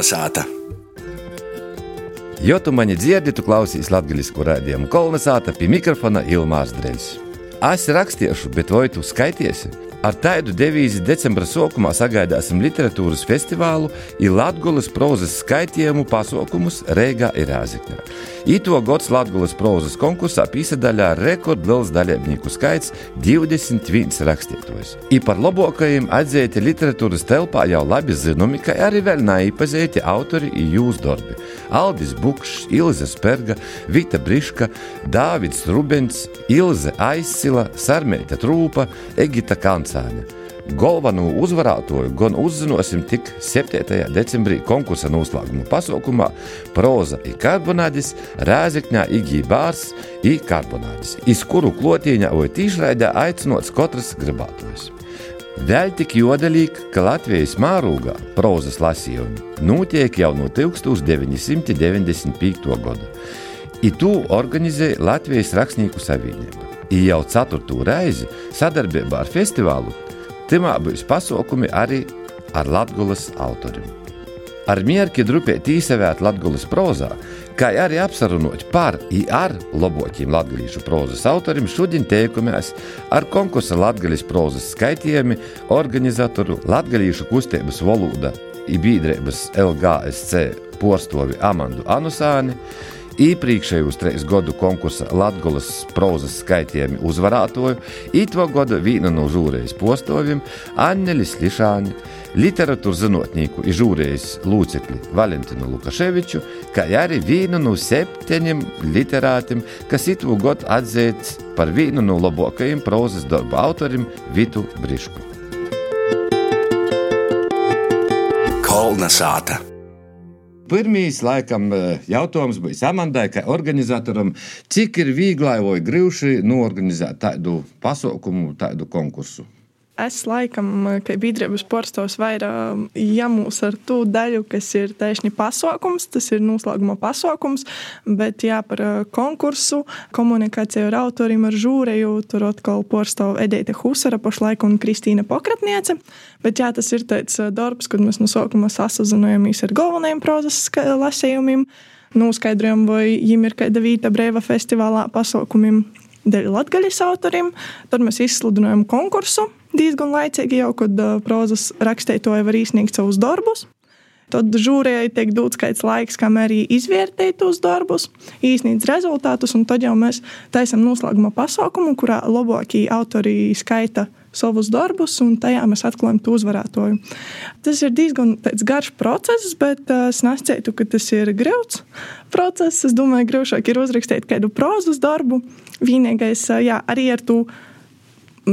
Kolnesāta! Jo tu mani dzirdi, tu klausies latviešu rādījumu kolonizāta pie mikrofona Ilmārs Dreļs. Es rakstīšu, bet vai tu skaitīsi? Ar tādu devīzi decembra sākumā sagaidāsim literatūras festivālu un Latvijas prozas skaitījumu pasaukumus Rīgā ir Rāzikņā. Ito gads Latvijas prozas konkursā pīsadaļā rekordliels dalībnieku skaits - 21 rakstītājs. I par labākajiem atzīti literatūras telpā jau labi zināmi, ka arī vēl neiepazīti autori un jūsu darbi. Aldis Bukšs, Ilze Sperga, Vita Briška, Dāvids Rubens, Ilze Aizsila, Sarmēta Trūpa, Egita Kancāņa. Galveno uzvarētāju gan uzzināsim tik 7. decembrī konkursa noslēguma pasaukumā Proza i Karbonādis, Rēzekņā Igija Bārs i Karbonādis, iz kuru klotīņā vai tīšraidē aicinots katrs gribētājs. Vēl tik jodelīgi, ka Latvijas mārūgā prozas lasījumi notiek jau no 1995. gada. I to organizē Latvijas Rakstnieku savienība. I jau ceturto reizi sadarbībā ar festivālu Timā būs pasaukumi arī ar latgulas autoriem. Ar mierki drupēt īsevēt latgulas prozā, kā arī apsarunot par i ar loboķiem latgalīšu prozas autoriem, šodien teikumies ar konkursa latgalīs prozas skaitījumi organizatoru latgalīšu kustības valoda i bīdrības LGSC porstovi Amandu Anusāni, Iepriekšējos trīs gadu konkursa Latvijas prozas skaitījumi uzvarētoju, itvo gada viena no žūrējas postoviem Annelis Lišāņa, literatūras zinātnieku un žūrējas locekli Valentinu Lukaševiču, kā arī vienu no septiņiem literātiem, kas itvo gadu atzīts par vienu no labākajiem prozas darbu autoriem Vitu Brišku. Kolnesāta! Pirmīs, laikam, jautājums bija Samandai, kā organizatoram, cik ir vieglai vai grūti norganizēt tādu pasaukumu, tādu konkursu. Es laikam, kā biedrības porstos, vairāk jāmūs ar to daļu, kas ir tieši pasākums, tas ir noslēguma pasākums, bet jā, par konkursu, komunikāciju ar autoriem, ar žūreju, tur atkal porstāv Edita Husara pašlaik un Kristīna Pokratniece. Bet jā, tas ir tāds darbs, kad mēs no sākuma sasazinājamies ar galvenajiem prozas lasējumiem, noskaidrojam, vai viņiem ir kāda vīta brīva festivālā pasākumiem dēļ latgaļas autoriem. Tad mēs izsludinājām konkursu diezgan laicīgi jau, kad uh, prozas rakstītāji var izsniegt savus darbus. Tad žūrijai tiek dots kāds laiks, kamēr arī izvērtēt tos darbus, īsnīt rezultātus, un tad jau mēs taisām noslēguma pasākumu, kurā labākie autori skaita savus darbus, un tajā mēs atklājam to uzvarētāju. Tas ir diezgan garš process, bet uh, es nesacītu, ka tas ir grūts process. Es domāju, grūtāk ir uzrakstīt kādu prozas darbu. Vienīgais, uh, jā, arī ar to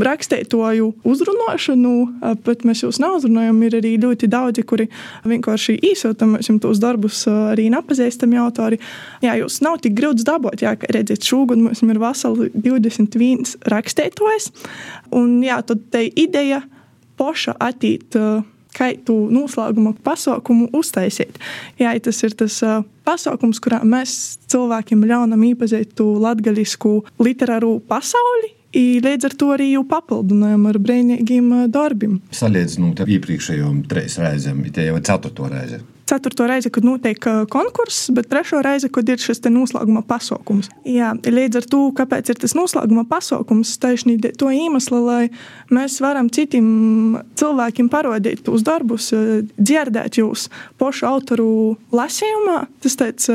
rakstītāju uzrunāšanu, bet mēs jūs neuzrunājam. Ir arī ļoti daudzi, kuri vienkārši īsotam tos darbus, arī nepazīstami autori. Jā, jūs nav tik grūti dabūt, jā, ka redziet, šogad mums ir veseli 21 rakstītājs. Un jā, tad te ideja poša attīt. Kā tu noslēguma pasaukumu uztaisīt? Jā, tas ir tas uh, pasākums, kurā mēs cilvēkiem ļaunam iepazīt latgaļisku literāru pasauli, I līdz ar to arī jau papildinājām ar brīvīgiem darbiem. Salīdzinot ar iepriekšējām trīs reizēm, tie jau ir ceturto reizi. Ceturto reizi, kad notiek konkurss, bet trešo reizi, kad ir šis noslēguma pasaukums. Jā, līdz ar to, kāpēc ir tas noslēguma pasaukums, tieši to iemeslu, lai mēs varam citiem cilvēkiem parādīt tos darbus, dzirdēt jūs pašu autoru lasījumā. Tas tāds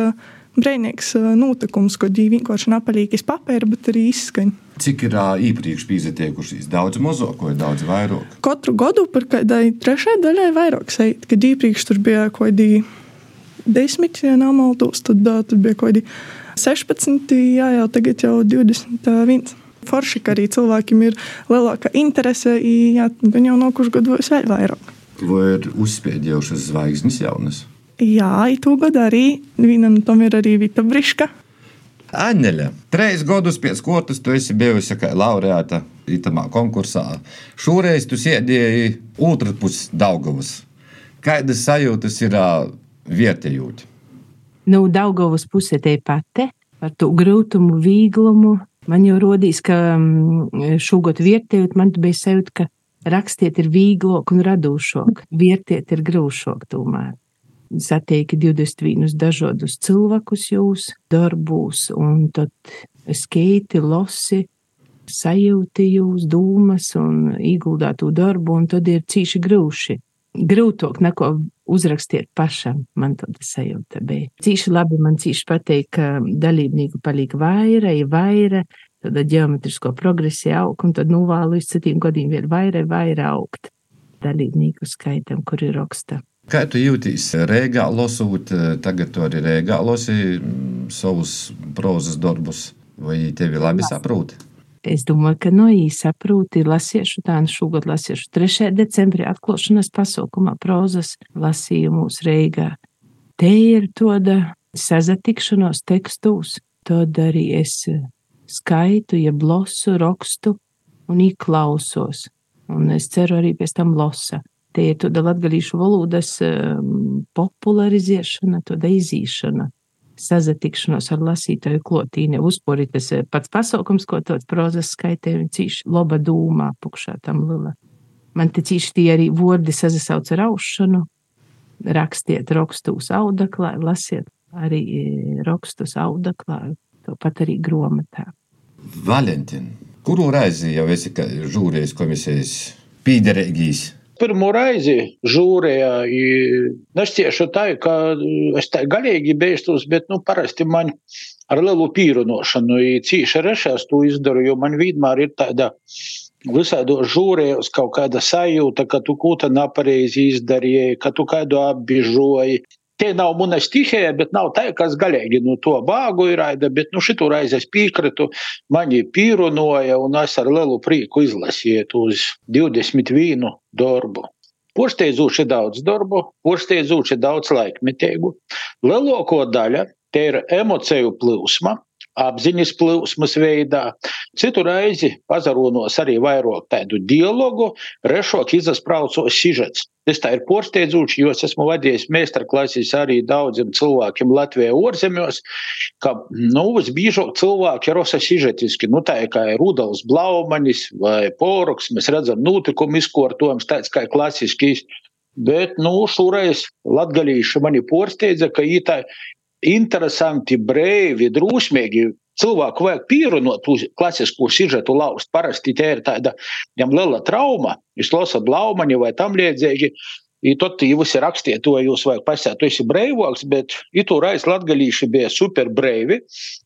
brīvīgs notikums, kad viņi vienkārši napalīgi iz papīra, bet arī izskaņa. Cik ir iepriekš pietiekušies? Daudz mazāk vai daudz vairāk? Katru gadu par kādai trešajai daļai vairāk seit, kad iepriekš tur bija kaut kādi desmit, ja nemaldos, tad uh, tur bija kaut kādi 16, jā, jau tagad jau 21. Forši, ka arī cilvēkiem ir lielāka interese, ja gan jau nākuši gados vēl vairāk. Vai ir uzspēdējušas zvaigznes jaunas? Jā, itu gadu arī. Vienam tam ir arī Vita Briška. Aņeļa, trīs gadus pēc kārtas tu esi bijusi kā laureāta itamā konkursā. Šoreiz tu sēdēji otrā pusē Daugavas. Kādas sajūtas ir vietējot? Nu, Daugavas pusē te pati par to grūtumu, vieglumu. Man jau rodīs, ka šogad vietējot, man bija sajūta, ka rakstiet ir vieglāk un radošāk, vietiet ir grūšāk tomēr. Satieki 21 dažādus cilvēkus jūs darbūs, un tad skeiti, losi, sajūti jūs dūmas un ieguldātu darbu, un tad ir cīši grūši. Grūtāk neko uzrakstiet pašam, man tāda sajūta bija. Cīši labi man cīši patīk, ka dalībnieku paliek vaira, ir vaira, tad ģeometrisko progresi aug, un tad nu vēl līdz citiem gadiem vēl vaira, vaira augt dalībnieku skaitam, kuri raksta. Kā tu jūties Rīgā, lasot, tagad tu arī Rīgā lasi savus prozas darbus, vai tevi labi saproti? Es domāju, ka no īsa saproti lasīšu tā, un šogad lasīšu 3. decembrī atklāšanas pasaukumā prozas lasījumus Rīgā. Te ir tāda sazatikšanos tekstos, tad arī es skaitu, ja blosu, rakstu un īklausos. Un es ceru arī pēc tam losa. Tie ir tāda latgalīšu valodas um, popularizēšana, tāda izīšana, sazatikšanos ar lasītāju klotīne, uzpori tas eh, pats pasaukums, ko tāds prozas skaitē, cīši loba dūmā pukšā tam lila. Man te cīši tie arī vordi sazasauc ar aušanu, rakstiet rakstus audaklā, lasiet arī eh, rakstus audaklā, to pat arī gromatā. Valentin, kuru reizi jau esi žūrijas komisijas pīderīgīs? Pirmo reizi žūrējā. Nešķiešu tā, ka es tā galīgi beidzos, bet nu, parasti man ar lielu pīrunošanu cīši rešās to izdaru, jo man vienmēr ir tāda visādos žūrējos kaut kāda sajūta, ka tu kaut ko nepareizi izdarīji, ka tu kādu apbižoji. Tie nav mana stihija, bet nav tā, kas galīgi no to bāgu ir raida, bet nu šitu reizi es piekrītu, mani pīrunoja un es ar lielu prieku izlasīju uz 21 darbu. Porsteidzoši daudz darbu, porsteidzoši daudz laikmetīgu. Lielāko daļa te ir emociju plūsma, apziņas plūsmas veidā. Citu reizi pazaronos arī vairāk tādu dialogu, rešok izaspraucos sižets. Tas tā ir porsteidzoši, jo es esmu vadījis meistarklases arī daudziem cilvēkiem Latvijā ārzemēs, ka, nu, visbiežāk cilvēki rosa sižetiski, nu, tā kā ir Rudals Blaumanis vai Poroks, mēs redzam notikumu izkortojums tāds kā klasiskīs. Bet, nu, šoreiz latgalīši mani porsteidza, ka ītā interesanti, brīvi, drusmīgi. Cilvēku vajag pierunāt uz klasisko sižetu laust. Parasti tā ir tāda viņam liela trauma, jūs lasat blaumaņu vai tam līdzīgi. I tad jūs rakstiet to, jūs vajag pasēt, tu esi brīvāks, bet itu reiz latgalīši bija super brīvi.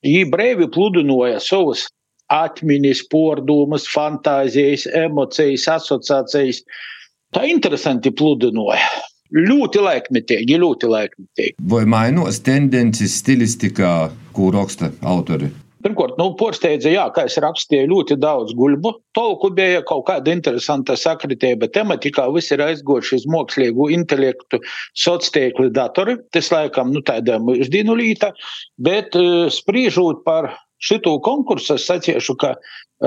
Viņi brīvi pludinoja savus atmiņas, pordumus, fantāzijas, emocijas, asociācijas. Tā interesanti pludinoja. Ļoti laikmetīgi, ļoti laikmetīgi. Vai mainās tendences stilistikā, ko raksta autori? Pirmkārt, nu, porsteidza, jā, kā es rakstīju, ļoti daudz guļbu. Tolku bija kaut kāda interesanta sakritība tematikā, visi ir aizgojuši uz mākslīgu intelektu sociālīkli datori. Tas laikam, nu, tāda mūždīnu līta, bet uh, sprīžot par šito konkursu, es saciešu, ka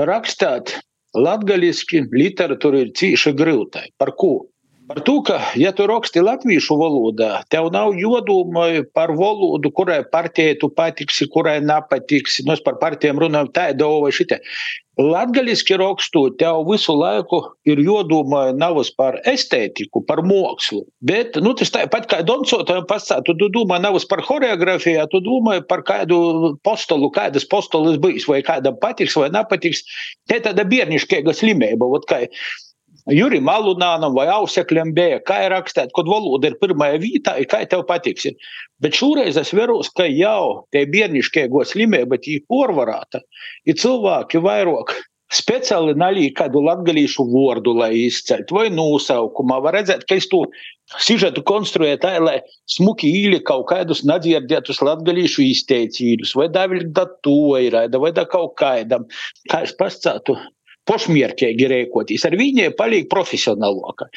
rakstāt latgaliski literatūra ir cīši grūtai. Par ko? Par to, ka, ja tu raksti latviešu valodā, tev nav jodomā par valodu, kurai partijai tu patiksi, kurai nepatiksi. Mēs par partijām runājam tādā vai šitā. Latgaliski rakstot, tev visu laiku ir jodomā navas par estētiku, par mākslu. Bet, nu, tas tāpat kā doncotājiem pastāv, tu domā navas par horeografiju, tu domā par kādu postolu, kādas postolas bijis, vai kādam patiks vai nepatiks. Te tāda bierniškēga slimība, vot kā Jurim Alunānam vai Ausekļam bija, kā ir rakstīt, kad valoda ir pirmajā vietā, kā tev patiks. Bet šoreiz es veros, ka jau tie bērnišķiego slimība, bet viņi porvarāta, ir cilvēki vairāk speciāli nalīja kādu latgalīšu vārdu, lai izceļtu, vai nosaukumā. Var redzēt, ka es to sižetu konstruēju tā, lai smuki īli kaut kādus nedzirdētus latgalīšu izteicīļus, vai daviļ da to ir, vai da kaut kādam. Kā es pascātu, pošmierķīgi rēkoties. Ar viņiem paliek profesionālāka.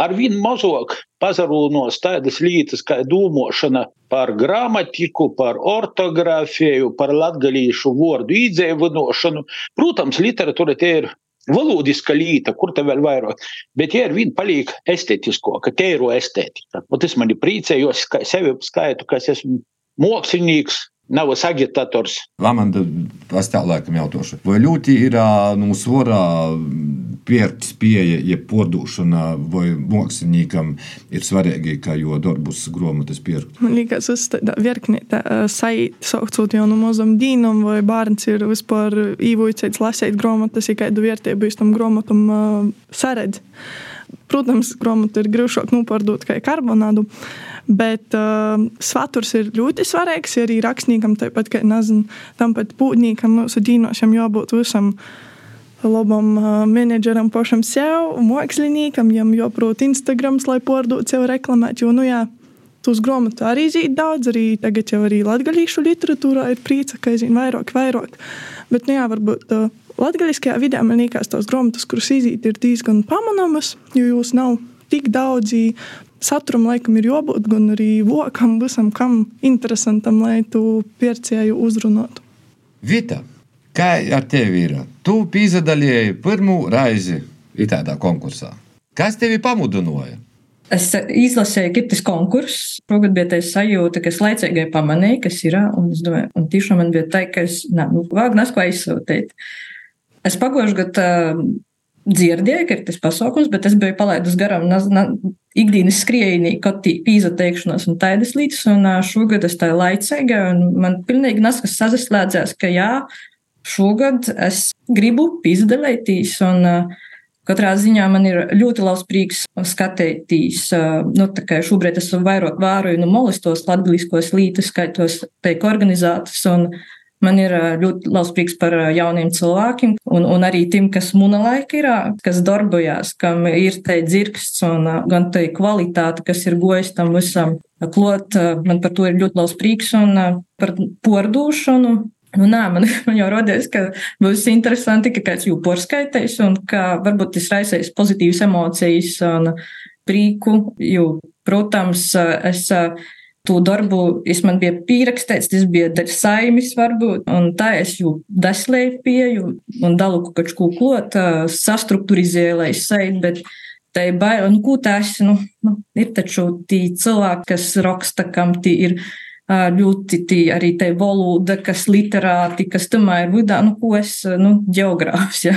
Ar viņu mazāk pazarūnos tādas lietas kā domāšana par gramatiku, par ortogrāfiju, par latgalīšu vārdu īdzēvinošanu. Protams, literatūra te ir valodiska lieta, kur te vēl vairāk, bet ja ar viņu paliek estētisko, ka te ir estētika. Un tas mani priecē, jo es sevi skaitu, ka es esmu mākslinieks, nav agitators. Lamanda pastāvlēkam jautāšu. Vai ļoti ir nu, svarā pirkt spēja, jeb podūšana vai māksliniekam ir svarīgi, kā jo darbus grāmatas pirkt? Man liekas, tas ir virkni saīt, saucot jau no mazam dīnam, vai bērns ir vispār īvoicēts lasīt grāmatas, ja kādu vērtību tam grāmatam saredz. Protams, grāmatu ir grūšāk nopārdot kā karbonādu. Bet uh, saturs ir ļoti svarīgs. Arī rakstniekam, tāpat kā nezinu, tam pat pūtniekam, mūsu dīnošam jābūt visam labam uh, menedžeram pašam sev, māksliniekam, jam jāprot Instagrams, lai pārdotu sev reklamēt. Jo, nu jā, tos grāmatu arī zīd daudz, arī tagad jau arī latgalīšu literatūrā ir prīca, ka aizvien vairāk, vairāk. Bet, nu jā, varbūt. Uh, Latvijasiskajā vidē man liekas, tās grāmatas, kuras izīt, ir diezgan pamanāmas, jo jūs nav tik daudzi saturam laikam ir jābūt gan arī vokam, visam kam interesantam, lai tu pircēju uzrunātu. Vita, kā ar tevi ir? Tu pīzadalīji pirmo reizi tādā konkursā. Kas tevi pamudināja? Es izlasīju Kiptas konkursu. Šogad bija tā sajūta, ka es laicīgi pamanīju, kas ir. Un, domāju, un tiešām man bija tā, ka es nu, vāgu nesko aizsūtīt. Es pagājušajā gadā dzirdēju, ka ir tas pasākums, bet es biju palaidus garām na, na, ikdienas skrējienī, kaut kā pīza teikšanas un tādas lietas, un šogad es tā laicīgi, un man pilnīgi neskas sazaslēdzās, ka jā, šogad es gribu pīzdalētīs, un katrā ziņā man ir ļoti liels prieks skatīties, nu, tā kā šobrīd esmu vairāk vēroju no molistos latgaliskos lītas, skaitos teik organizētas, un Man ir ļoti liels prieks par jauniem cilvēkiem, un, un arī tiem, kas mūna laika ir, kas darbojās, kam ir te dzirksts un gan te kvalitāte, kas ir gojas tam visam klot. Man par to ir ļoti liels prieks un par pordūšanu. Nu, nē, man, man jau radies, ka būs interesanti, ka kāds jau porskaitīs un ka varbūt tas raisīs pozitīvas emocijas un prieku, jo, protams, es To darbu es man bija pierakstīts, tas bija daļa saimis varbūt, un tā es jau daslēpēju un dalu kaut ko klot, sastruktūrizēju, lai sait, bet tā ir baila, nu, ko tas, nu, nu, ir taču tī cilvēki, kas raksta, kam tī ir ļoti tī arī tā valoda, kas literāti, kas tamā ir vidā, nu, ko es, nu, geogrāfs, ja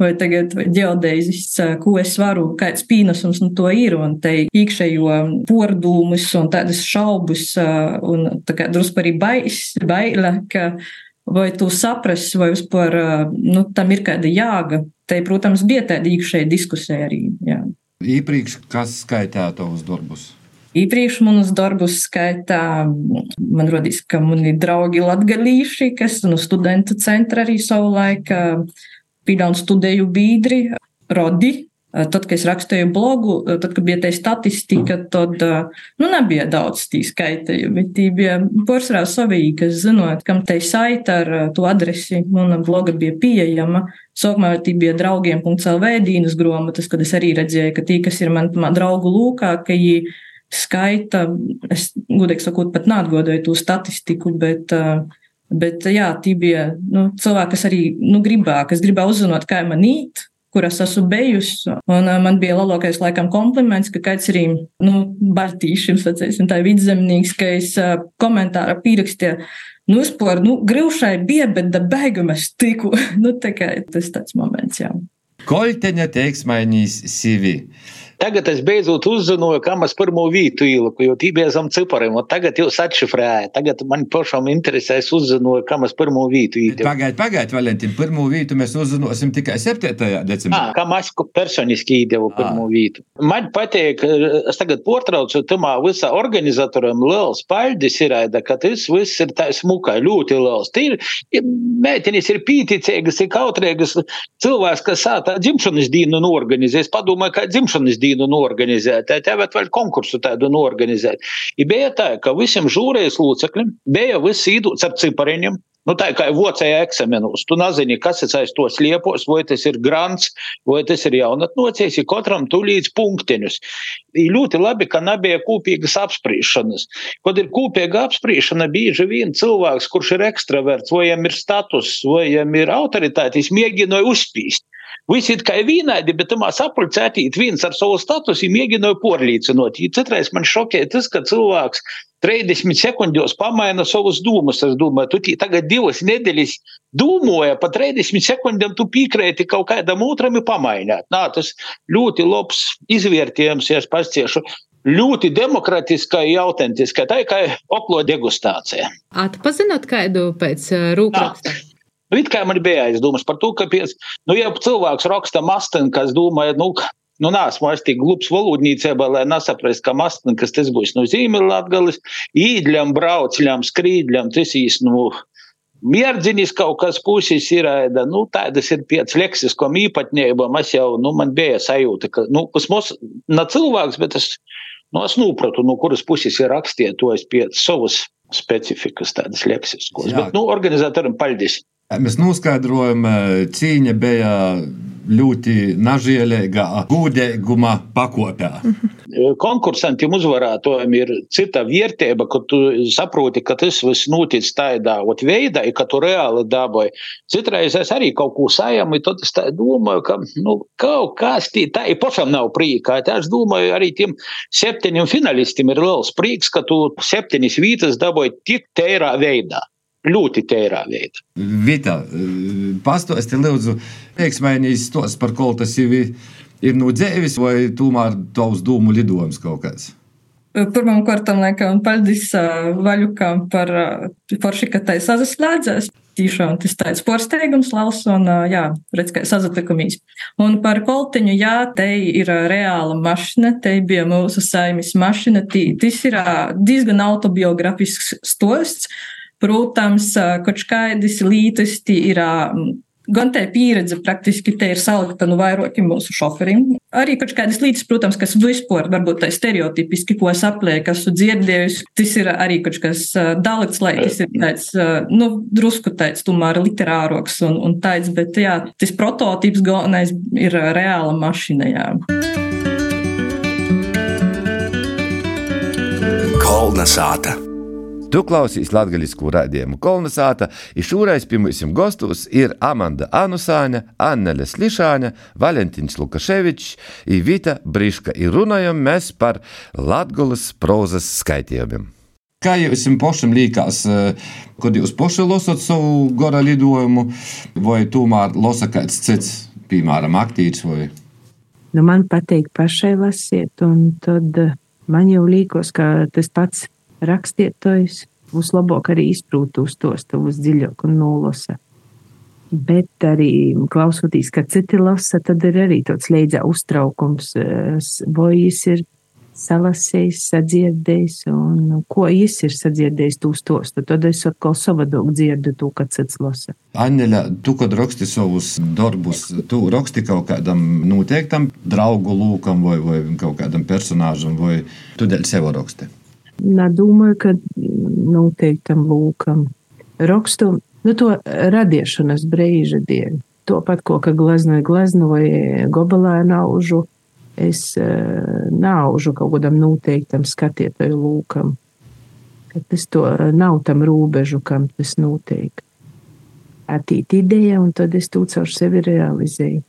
vai tagad ģeodēzis, ko es varu, kāds pīnesums no to ir, un te iekšējo pordūmus un tādas šaubas, un tā kā drusku arī bais, baila, ka vai tu saprasi, vai vispār nu, tam ir kāda jāga. Te, protams, bija tāda iekšēja diskusija arī. Jā. Īpriekš, kas skaitā tavus darbus? Iepriekš manus darbus skaitā, man rodīs, ka mani draugi latgalīši, kas no studentu centra arī savulaik pīdānu studēju bīdri, rodi. Tad, kad es rakstīju blogu, tad, kad bija tā statistika, tad nu, nebija daudz tī skaitījumi. Tī bija porcelāna savīgi, kas zinot, kam te saita ar to adresi. Mana bloga bija pieejama. Sākumā tī bija draugiem.lv dīnas grāmatas, kad es arī redzēju, ka tī, kas ir man, man draugu lūkā, ka viņi skaita, es gudīgi sakot, pat neatgodoju to statistiku, bet uh, Bet jā, tie bija nu, cilvēki, kas arī nu, gribēja, kas gribēja uzzināt, kā man īt, kur es esmu bijusi. Un uh, man bija lielākais, laikam, kompliments, ka kāds arī nu, Baltīšiem, sacīsim, tā vidzemnieks, ka es uh, komentāra pierakstīju. Nu, vispār, nu, grūšai bija, bet da beigumā es tiku. nu, tā kā tas tāds moments, jā. Koļteņa teiksmainīs sivi. Tagad es beidzot uzzināju, kam es pirmo vītu ieliku, jo tī bija zem cipariem. Tagad jūs atšifrējat. Tagad man pašam interesē, es uzzināju, kam es pirmo vītu ieliku. Pagaidiet, pagaidiet, Valentīna. Pirmo vītu mēs uzzināsim tikai 7. decembrī. À, kam es personiski iedevu pirmo vītu. Man patīk, es tagad portraucu tamā visā organizatoram liels paļdis ir, ka tas viss ir tā smukai, ļoti liels. Tī ir, mētenis ir pīticīgas, ir kautrīgas cilvēks, kas sātā dzimšanas dienu norganizēs. Padomāju, kā dzimšanas dienu dienu norganizēt, tev vēl konkursu tādu norganizēt. I bija tā, ka visiem žūrējas locekļiem bija viss īdūts ar cipariņiem. Nu, tā kā vocēja eksamenos, tu nezini, kas ir aiz to sliepos, vai tas ir grants, vai tas ir jaunatnocējs, ir katram tu līdz punktiņus. Ir ļoti labi, ka nebija kopīgas apspriešanas. Kad ir kopīga apspriešana, bieži vien cilvēks, kurš ir ekstraverts, vai viņam ir status, vai viņam ir autoritāte, mēģināja uzspīst. Visi ir kā vienādi, bet tamā sapulcētīt viens ar savu statusu mēģināja porlīcinot. Citreiz man šokē tas, ka cilvēks 30 sekundžos pamaina savus dūmus. Es domāju, tu tagad divas nedēļas domāji, pa 30 sekundēm tu piekrēti kaut kādam otram pamainīt. Nā, tas ļoti labs izvērtējums, ja es pasciešu. Ļoti demokratiska, autentiska, tā kā oklo degustācija. Atpazinot kādu pēc rūkraksta? Nu, it kā man bija aizdomas par to, ka, pies, nu, ja cilvēks raksta masteni, kas domāja, nu, nu, nesmu es tik glups valodniecībā, lai nesaprast, ka masteni, kas tas būs no Zīmelatgalis, īdļam, braucļam, skrīdļam, tas īs, nu, Mierdzinis kaut kas puses ir, nu, tādas ir pēc leksiskām īpatnībām. Es jau, nu, man bija sajūta, ka, nu, kas mums, ne cilvēks, bet es, nu, es nopratu, no kuras puses ir rakstītojis pēc savas specifikas, tādas leksiskos. Bet, nu, organizatoram paldies! Mēs noskaidrojam, cīņa bija ļoti nažēlīga, gudīguma pakopē. Konkursantiem uzvarētājiem ir cita vērtība, ka tu saproti, ka tas viss notic tādā veidā, ka tu reāli dabūji. Citreiz es arī kaut ko sajamu, tad es domāju, ka nu, kaut kas tī, tā ir pašam nav. Tā es domāju, arī tiem septiņiem finalistiem ir liels prīks, ka tu septiņas vietas dabūji tik tērā veidā ļoti tērā veidā. Vita, pastāsti lūdzu, veiksmēnijas tos, par ko tas jau ir no dzēvis, vai tomēr tavs dūmu lidojums kaut kāds? Pirmkārt, laikam, paldies Vaļukam par forši, ka tai sazaslēdzēs. Tiešām tas tāds porsteigums lausa un, jā, redz, ka sazatikamies. Un par koltiņu, jā, te ir reāla mašina, te bija mūsu saimis mašina. Tas ir diezgan autobiografisks stosts Protams, kaut kādas lietas ir. Gan tā pieredze praktiski te ir salikta no vairākiem mūsu šoferiem. Arī kaut kādas lietas, protams, kas vispār varbūt tā stereotipiski, ko es aplēju, esmu dzirdējusi. Tas ir arī kaut kas dalīts, lai tas ir tāds, nu, drusku tāds, tomēr literāroks un, un tāds, bet jā, tas prototyps galvenais ir reāla mašīna, jā. Kolna sāta. Tu klausīs latgaļisku raidījumu kolonizāta, un šoreiz pie mums gastos ir Amanda Anusāņa, Annele Slišāņa, Valentīns Lukaševičs, Ivita Briška, un runājam mēs par latgulas prozas skaitījumiem. Kā jums pašam liekas, kad jūs paši lasat savu gara lidojumu, vai tomēr lasa kāds cits, piemēram, aktīvs? Vai... Nu, man patīk pašai lasīt, un tad man jau liekas, ka tas pats rakstietojs būs labāk arī izprūt uz tos tavus dziļāk un nolasa. Bet arī klausoties, ka citi lasa, tad ir arī tāds leidzā uztraukums, vai viņš ir salasījis, sadzirdējis, un ko viņš ir sadzirdējis tūs tos, tad es atkal savādāk dzirdu to, ka cits lasa. Aņeļa, tu, kad raksti savus darbus, tu raksti kaut kādam noteiktam draugu lūkam vai, vai kaut kādam personāžam, vai tu dēļ sev raksti? Nedomāju, ka noteiktam lūkam rakstu nu, to radīšanas brīža dēļ. To pat, ko gleznu vai gobelē naužu, es naužu kaut kādam noteiktam skatītāju lūkam. Tas to nav tam robežu, kam tas notiek. Attīt ideja, un tad es to caur sevi realizēju,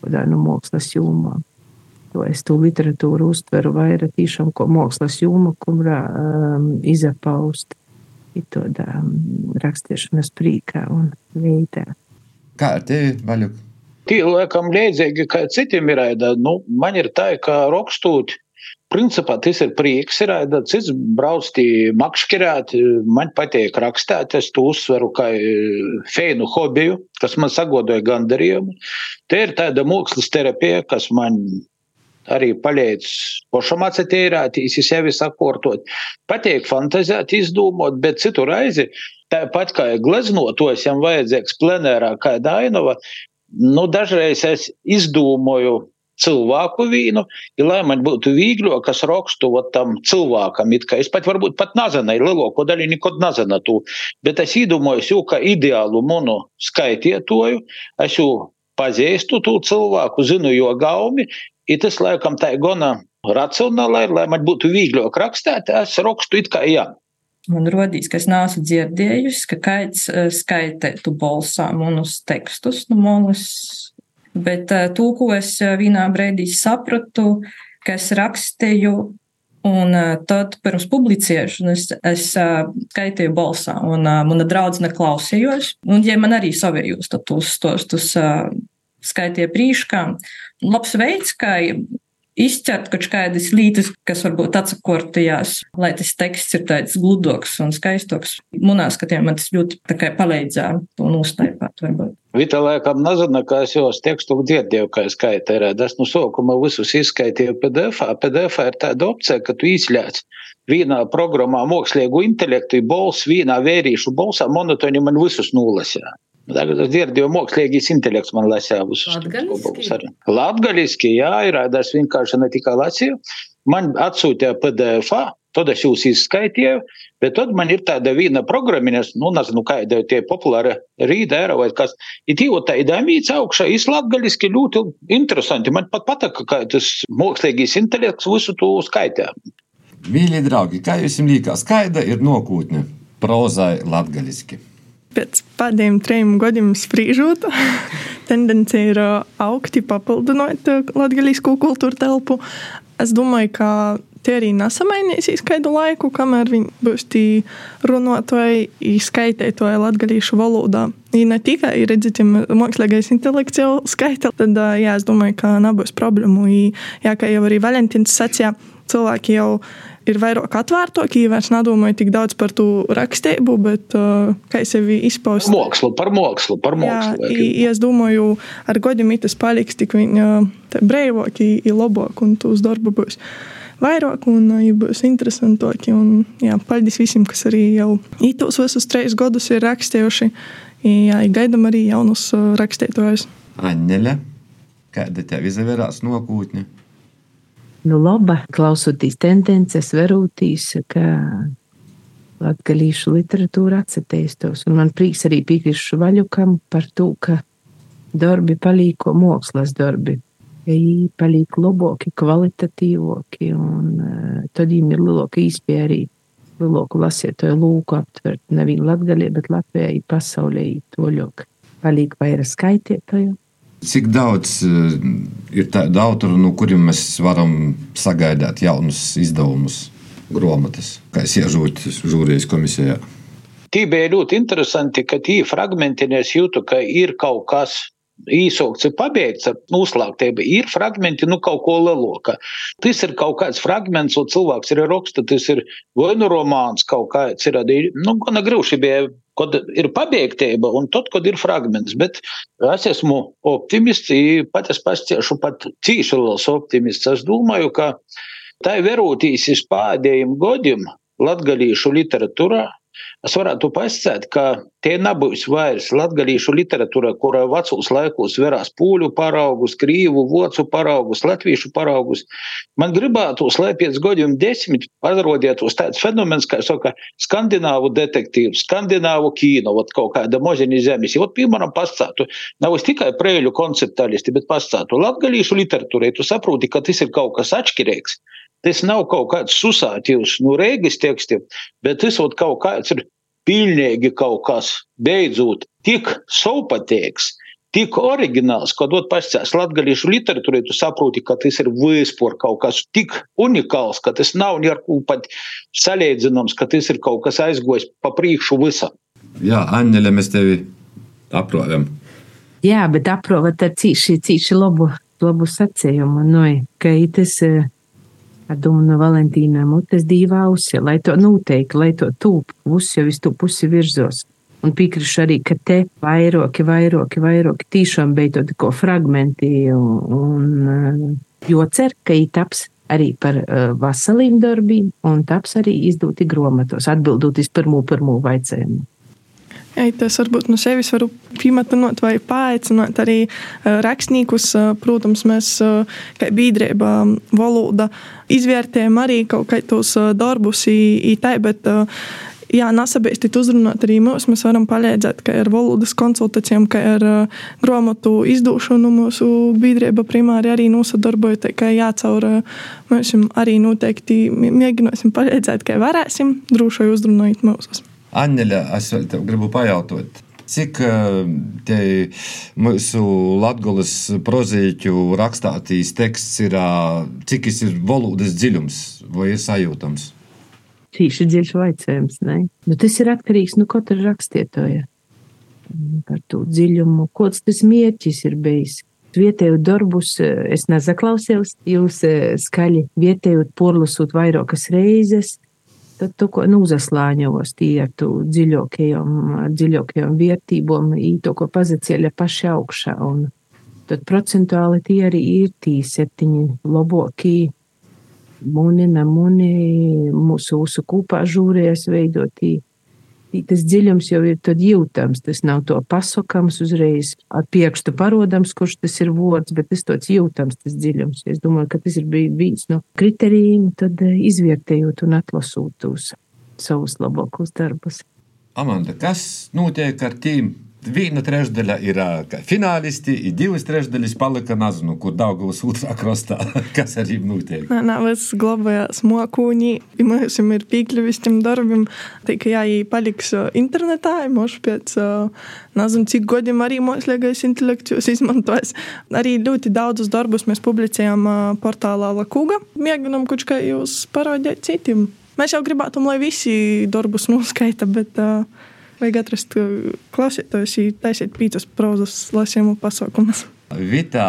kādā no mākslas jomā to es to literatūru uztveru vairāk tiešām kā mākslas jomu, kurā um, izapaust tādā um, rakstīšanas prīkā un veidā. Kā ar tevi, Vaļuk? Tie laikam līdzīgi, kā citiem ir, nu, man ir tā, ka rakstūt, principā tas ir prieks, ir, cits brauc tī makšķirēt, man patīk rakstēt, es to uzsveru kā e, feinu hobiju, kas man sagodoja gandarījumu. Te ir tāda mākslas terapija, kas man arī palīdz pašam atcerēties, sevi sakārtot. Patīk fantazēt, izdomāt, bet citu reizi, tāpat kā gleznotos, jam vajadzīgs plenērā kā Dainova, nu, dažreiz es izdomāju cilvēku vīnu, ja, lai man būtu vieglāk, kas rakstu tam cilvēkam. Es pat varbūt pat nezināju, lielāko daļu nekad nezināju to, bet es iedomājos, kā ideālu manu skaitītoju, es jau pazīstu to cilvēku, zinu jo gaumi, Ir tas laikam tā ir gana racionāli, lai man būtu vieglāk rakstīt, es rakstu it kā jā. Man rodīs, ka es neesmu dzirdējusi, ka kāds skaitētu balsā manus tekstus no malas Bet to, ko es vienā brīdī sapratu, ka es rakstīju, un tad pirms publicēšanas es skaitīju balsā, un mana draudzene klausījos. Un, ja man arī savējos, tos stostus skaitīja prīškā. Labs veids, kā izķert kaut kādas lietas, kas varbūt atsakortījās, lai tas teksts ir tāds gludoks un skaistoks. Manā skatījumā tas ļoti palīdzēja to nostaipāt. Vita laikam nezina, kā es jau tekstu dzirdēju, kā es skaitēju. Es no sākuma visus izskaitīju PDF. PDF ir tāda opcija, ka tu izļāc vienā programmā mākslīgu intelektu, balss, vienā vērīšu balsā, monotoni man visus nolasīja. Tagad es dzirdēju, mākslīgais intelekts man lasīja visus Latgaliski? Latgaliski, jā, ir, es vienkārši ne tikai lasīju. Man atsūtīja PDF, tad es jūs izskaitīju, bet tad man ir tāda viena programma, nu, nezinu, kāda tie populāra rīdēra vai kas. Ir tīvo tā idāmīts augšā, es latgaliski ļoti interesanti. Man pat patīk, kā tas mākslīgais intelekts visu to skaitē. Mīļie draugi, kā jums liekas, kāda ir nākotne prozai latgaliski? Pēc pēdējiem trim gadiem spriežot, tendence ir augt, papildinot latgaļīsko kultūru telpu. Es domāju, ka tie arī nesamainīsies kādu laiku, kamēr viņi būs tī runātāji, izskaitētāji latgaļīšu valodā. Ja ne tikai redzēt, ja mākslīgais intelekts jau skaita, tad jā, es domāju, ka nebūs problēmu. Jā, kā jau arī Valentīns sacīja, cilvēki jau ir vairāk atvērtāki, vairs nedomāju tik daudz par to rakstību, bet uh, kā sevi izpaust. Mākslu, par mākslu, par mākslu. Jā, i, es domāju, ar godiem tas paliks tik viņa brīvāk, labāk, un tos darbu būs vairāk, un ja būs jā, paldies visiem, kas arī jau ītos visus trīs gadus ir rakstījuši. Jā, gaidām arī jaunus rakstītājus. Aņeļa, kāda tev izvērās nokūtņa? Nu, laba, klausoties tendences, verūtīs, ka latgalīšu literatūra atsateistos. Un man prīks arī piekrīšu vaļukam par to, ka darbi palīko mākslas darbi. Viņi paliek labāki, kvalitatīvāki, un uh, tad viņiem ir lielāka īspēja arī lielāku lasītāju lūku aptvert nevien latgaļie, bet Latvijai pasaulē toļok. Paliek vairāk skaitītāju. Cik daudz uh, ir tādu autoru, no kuriem mēs varam sagaidīt jaunus izdevumus, grāmatas, kā es iežūtu žūrijas komisijā? Tī bija ļoti interesanti, ka tī fragmenti es jūtu, ka ir kaut kas īsokts ir pabeigts ar noslēgtību, ir fragmenti, nu, kaut ko lielāka. Tas ir kaut kāds fragments, un cilvēks ir raksta, tas ir vai nu romāns kaut kāds ir, nu, gana grūši bija kad ir pabeigtība un tad, kad ir fragments. Bet es esmu optimists, pat es pasciešu pat cīši liels optimists. Es domāju, ka tā ir verūtīsis pēdējiem godiem latgalīšu literatūrā, Es varētu pasakāt, ka tie nebūs vairs latgadījušu literatūra, kurā vecos laikos verās pūļu paraugus, krīvu, vocu paraugus, latviešu paraugus. Man gribētos, lai pēc gadiem desmit parodietos tāds fenomens, kā saka, skandināvu detektīvu, skandināvu kīnu, vat kaut kāda moziņa zemes. Ot, piemēram, pastātu, nav tikai prēļu konceptuālisti, bet pastātu latgadījušu literatūrai, tu saproti, ka tas ir kaut kas atšķirīgs. Tas nav kaut kāds susātīvs no Rīgas tekstiem, bet tas kaut kāds ir pilnīgi kaut kas beidzot tik savpatīgs. Tik oriģināls, kad dot pascēs latgalīšu literatūrai, tu saproti, ka tas ir vispār kaut kas tik unikāls, ka tas nav ar ko pat salīdzināms, ka tas ir kaut kas aizgojis pa priekšu visam. Jā, Anģeļa, mēs tevi aprojam. Jā, bet aprovat ar cīši, cīši labu, labu sacījumu, nu, ka tas ir Domāju, no Valentīna mutes divā ausī, lai to noteikti, lai to tūp, pusi jau visu pusi virzos. Un piekrīšu arī, ka te vairāki, vairāki, vairāki tiešām beidzot ko fragmenti, un, un jo cer, ka viņi taps arī par uh, veseliem darbiem, un taps arī izdoti grāmatos, atbildot uz pirmo, pirmo vaicējumu. Tas varbūt no sevis varu piemetinot vai paaicināt arī rakstniekus. Protams, mēs kā biedrība valoda izvērtējam arī kaut kādus darbus, tā, bet jā, nesabiedrīt uzrunāt arī mūs. Mēs varam palīdzēt, kā ar valodas konsultācijām, kā ar uh, grāmatu izdošanu. Mūsu biedrība primāri arī nosadarbojas, kā jācaur mēs arī noteikti mēģināsim palīdzēt, kā varēsim, droši uzrunājot mūsus. Anneļa, es vēl tev gribu pajautāt, Cik te mūsu latgulas prozīķu rakstātīs teksts ir, cik tas ir valodas dziļums vai ir sajūtams? Tīši dziļš vaicājums, ne? Nu, tas ir atkarīgs no nu, katra rakstietoja. Par to dziļumu, kāds tas mērķis ir bijis. Vietēju darbus es nezaklausījos, jūs skaļi vietēju porlusūt vairākas reizes tad tu nu, uzaslāņos tietu dziļākajām, dziļākajām vērtībām, īto, ko pazicēļa paši augšā. Un tad procentuāli tie arī ir tī septiņi labākie muni, nemuni, mūsu, mūsu kūpā žūrējas veidotī tas dziļums jau ir jūtams. Tas nav to pasakāms uzreiz ar piekstu parodams, kurš tas ir vots, bet tas tāds jūtams, tas dziļums. Es domāju, ka tas ir bijis no kriterijiem, tad eh, izvērtējot un atlasot tos savus labākos darbus. Amanda, kas notiek ar tīm Viena trešdaļa ir finālisti, ir divas trešdaļas palika nezinu, kur Daugavas otrā krastā, kas arī notiek. Nā, nā, es glabājās mokūņi, mēs ir pīkļuvis tiem darbiem, tikai jāī paliks internetā, mošu pēc, nezinu, cik godiem arī mākslīgais intelekts izmantojas. Arī ļoti daudzus darbus mēs publicējām portālā Lakūga. Mēģinām kā jūs parādīt citiem. Mēs jau gribētu, lai visi darbus noskaita, bet uh, Vajag atrast klausītājus, taisīt pīcis prozas lasījumu pasaukumus. Vitā,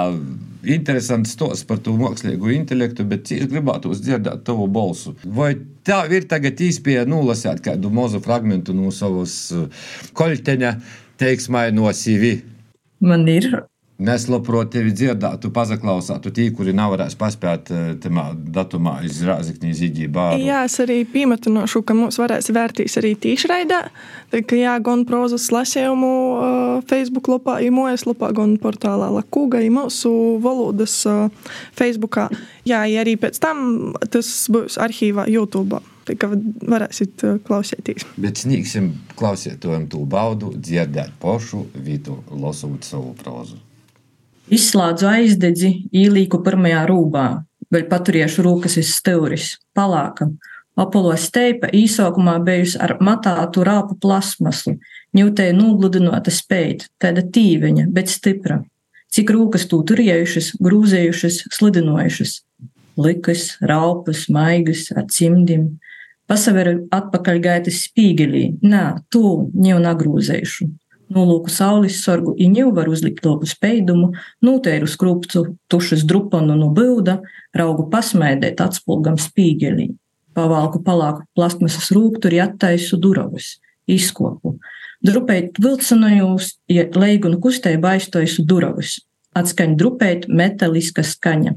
interesants stos par to mākslīgo intelektu, bet es gribētu dzirdēt tavu balsu. Vai tev ir tagad īspēja nolasīt kādu mazu fragmentu no savas koļteņa, teiksmai no CV? Man ir Mēs labprāt tevi dzirdētu, pazaklausātu tie, kuri nav varējuši paspēt eh, tamā datumā iz Rāzikņī zīģībā. Jā, es arī piemetinošu, ka mums varēs vērtīs arī tīšraidā, ka jā, gan prozas lasējumu uh, Facebook lopā, i mojas lopā, gan portālā Lakūga, mūsu valodas uh, Facebookā. Jā, ja arī pēc tam tas būs arhīvā YouTube. Tā kā varēsiet klausīties. Bet sniegsim klausītājiem to baudu, dzirdēt pošu vītu, lasot savu prozu. Izslēdzu aizdedzi, ielīku pirmajā rūbā, vēl paturiešu rūkas iz stūris, palāka. Apolo steipa īsākumā bijusi ar matātu rāpu plasmasu, ņūtēja nūgludinota spēja, tāda tīveņa, bet stipra. Cik rūkas tū turējušas, grūzējušas, slidinojušas. Likas, raupas, maigas, ar cimdim. Pasaveru atpakaļ gaitas spīgelī. Nā, tū, ņēmu nagrūzējušu. Nolūku saules sorgu iņu var uzlikt lopu speidumu, nūteiru skrupcu tušas drupanu no bilda, raugu pasmēdēt atspulgam spīgelī. Pavalku palāku plastmasas rūkturi attaisu duravus, izkopu. Drupēt vilcinājus, ja leigunu kustēju aiztaisu duravus. Atskaņ drupēt metaliska skaņa.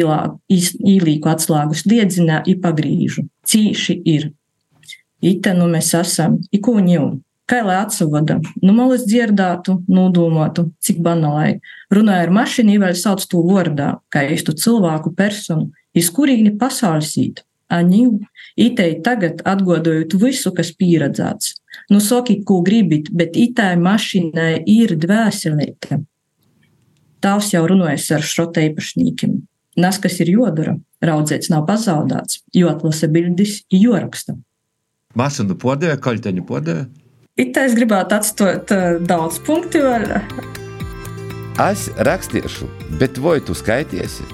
Īlīku atslāgu sliedzinā i pagrīžu. Cīši ir. Ite nu mēs esam, ikūņu Kā lai atsavada, nu malas dzirdētu, nodomātu, cik banālai. Runāja ar mašīnu, vēl sauc to vārdā, kā īstu cilvēku personu, iz kurīni pasaules īt. Aņu, itei tagad atgodojot visu, kas pieredzēts. Nu, sakiet, ko gribit, bet itai mašīnai ir dvēselīte. Tavs jau runājas ar šrota īpašniekiem. Nas, kas ir jodara, raudzēts nav pazaudēts, jo atlasa bildis, jo raksta. Mašīnu podēja, kaļteņu podēja? It es gribētu atstāt uh, daudz punktu vēl. Es rakstīšu, bet vai tu skaitīsi?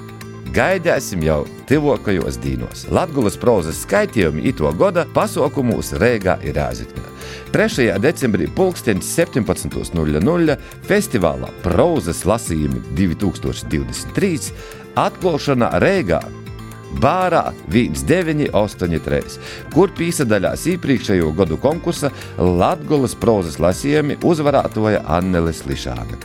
Gaidāsim jau tuvākajos dīnos. Latvijas prozas skaitījumi ito gada pasaukumos Rīgā ir Rāzikņā. 3. decembrī 17.00 festivālā Prozas lasījumi 2023 atklāšana Rīgā Bārā 1983, kur pīsadaļās iepriekšējo gadu konkursa Latgolas prozas lasījumi uzvarētoja Anneles Lišāga.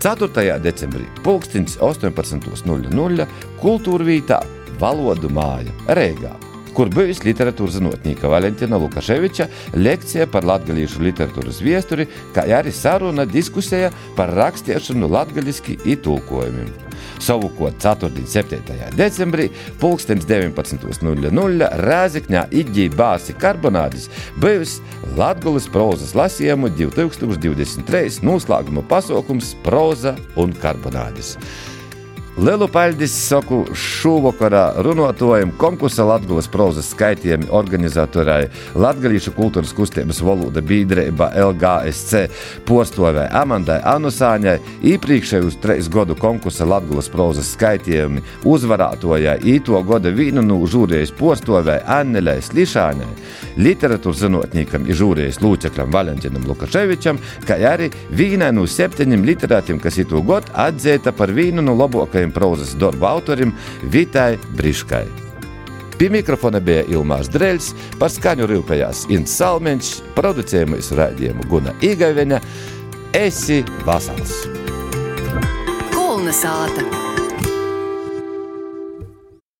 4. decembrī 18.00 Kultūra Vītā Valodu māja Rēgā kur bijusi literatūras zinātnieka Valentina Lukaševiča lekcija par latviešu literatūras vēsturi, kā arī saruna diskusija par rakstīšanu latviešu itulkojumiem. Savukārt 4. 7. decembrī 19.00 Rēzekņā Igija Bāzi Karbonādis bijusi Latvijas prozas lasījumu 2023 noslēguma pasaukums Proza un Karbonādis. Lielu paļģis saku šūvakarā runātojam konkursa Latgulas prozas skaitījumi organizatorai Latgalīšu kultūras kustības valoda biedrība LGSC postovē Amandai Anusāņai iepriekšējus treis godu konkursa Latgulas prozas skaitījumi uzvarātojai īto goda vīnu no žūrijas postovē Annelei Slišāņai, literatūras zinotniekam ir žūrijas lūcekram Valentinam Lukaševičam, kā arī vīnai no septiņiem literātiem, kas itu godu atzīta par vīnu no labākajiem jaunajam prozas darbu autorim Vitai Briškai. Pie mikrofona bija Ilmārs Dreļs, par skaņu rūpējās Inns Salmeņš, producējumus raidījumu Guna Igaiveņa. Esi vasals! Kulna sāta!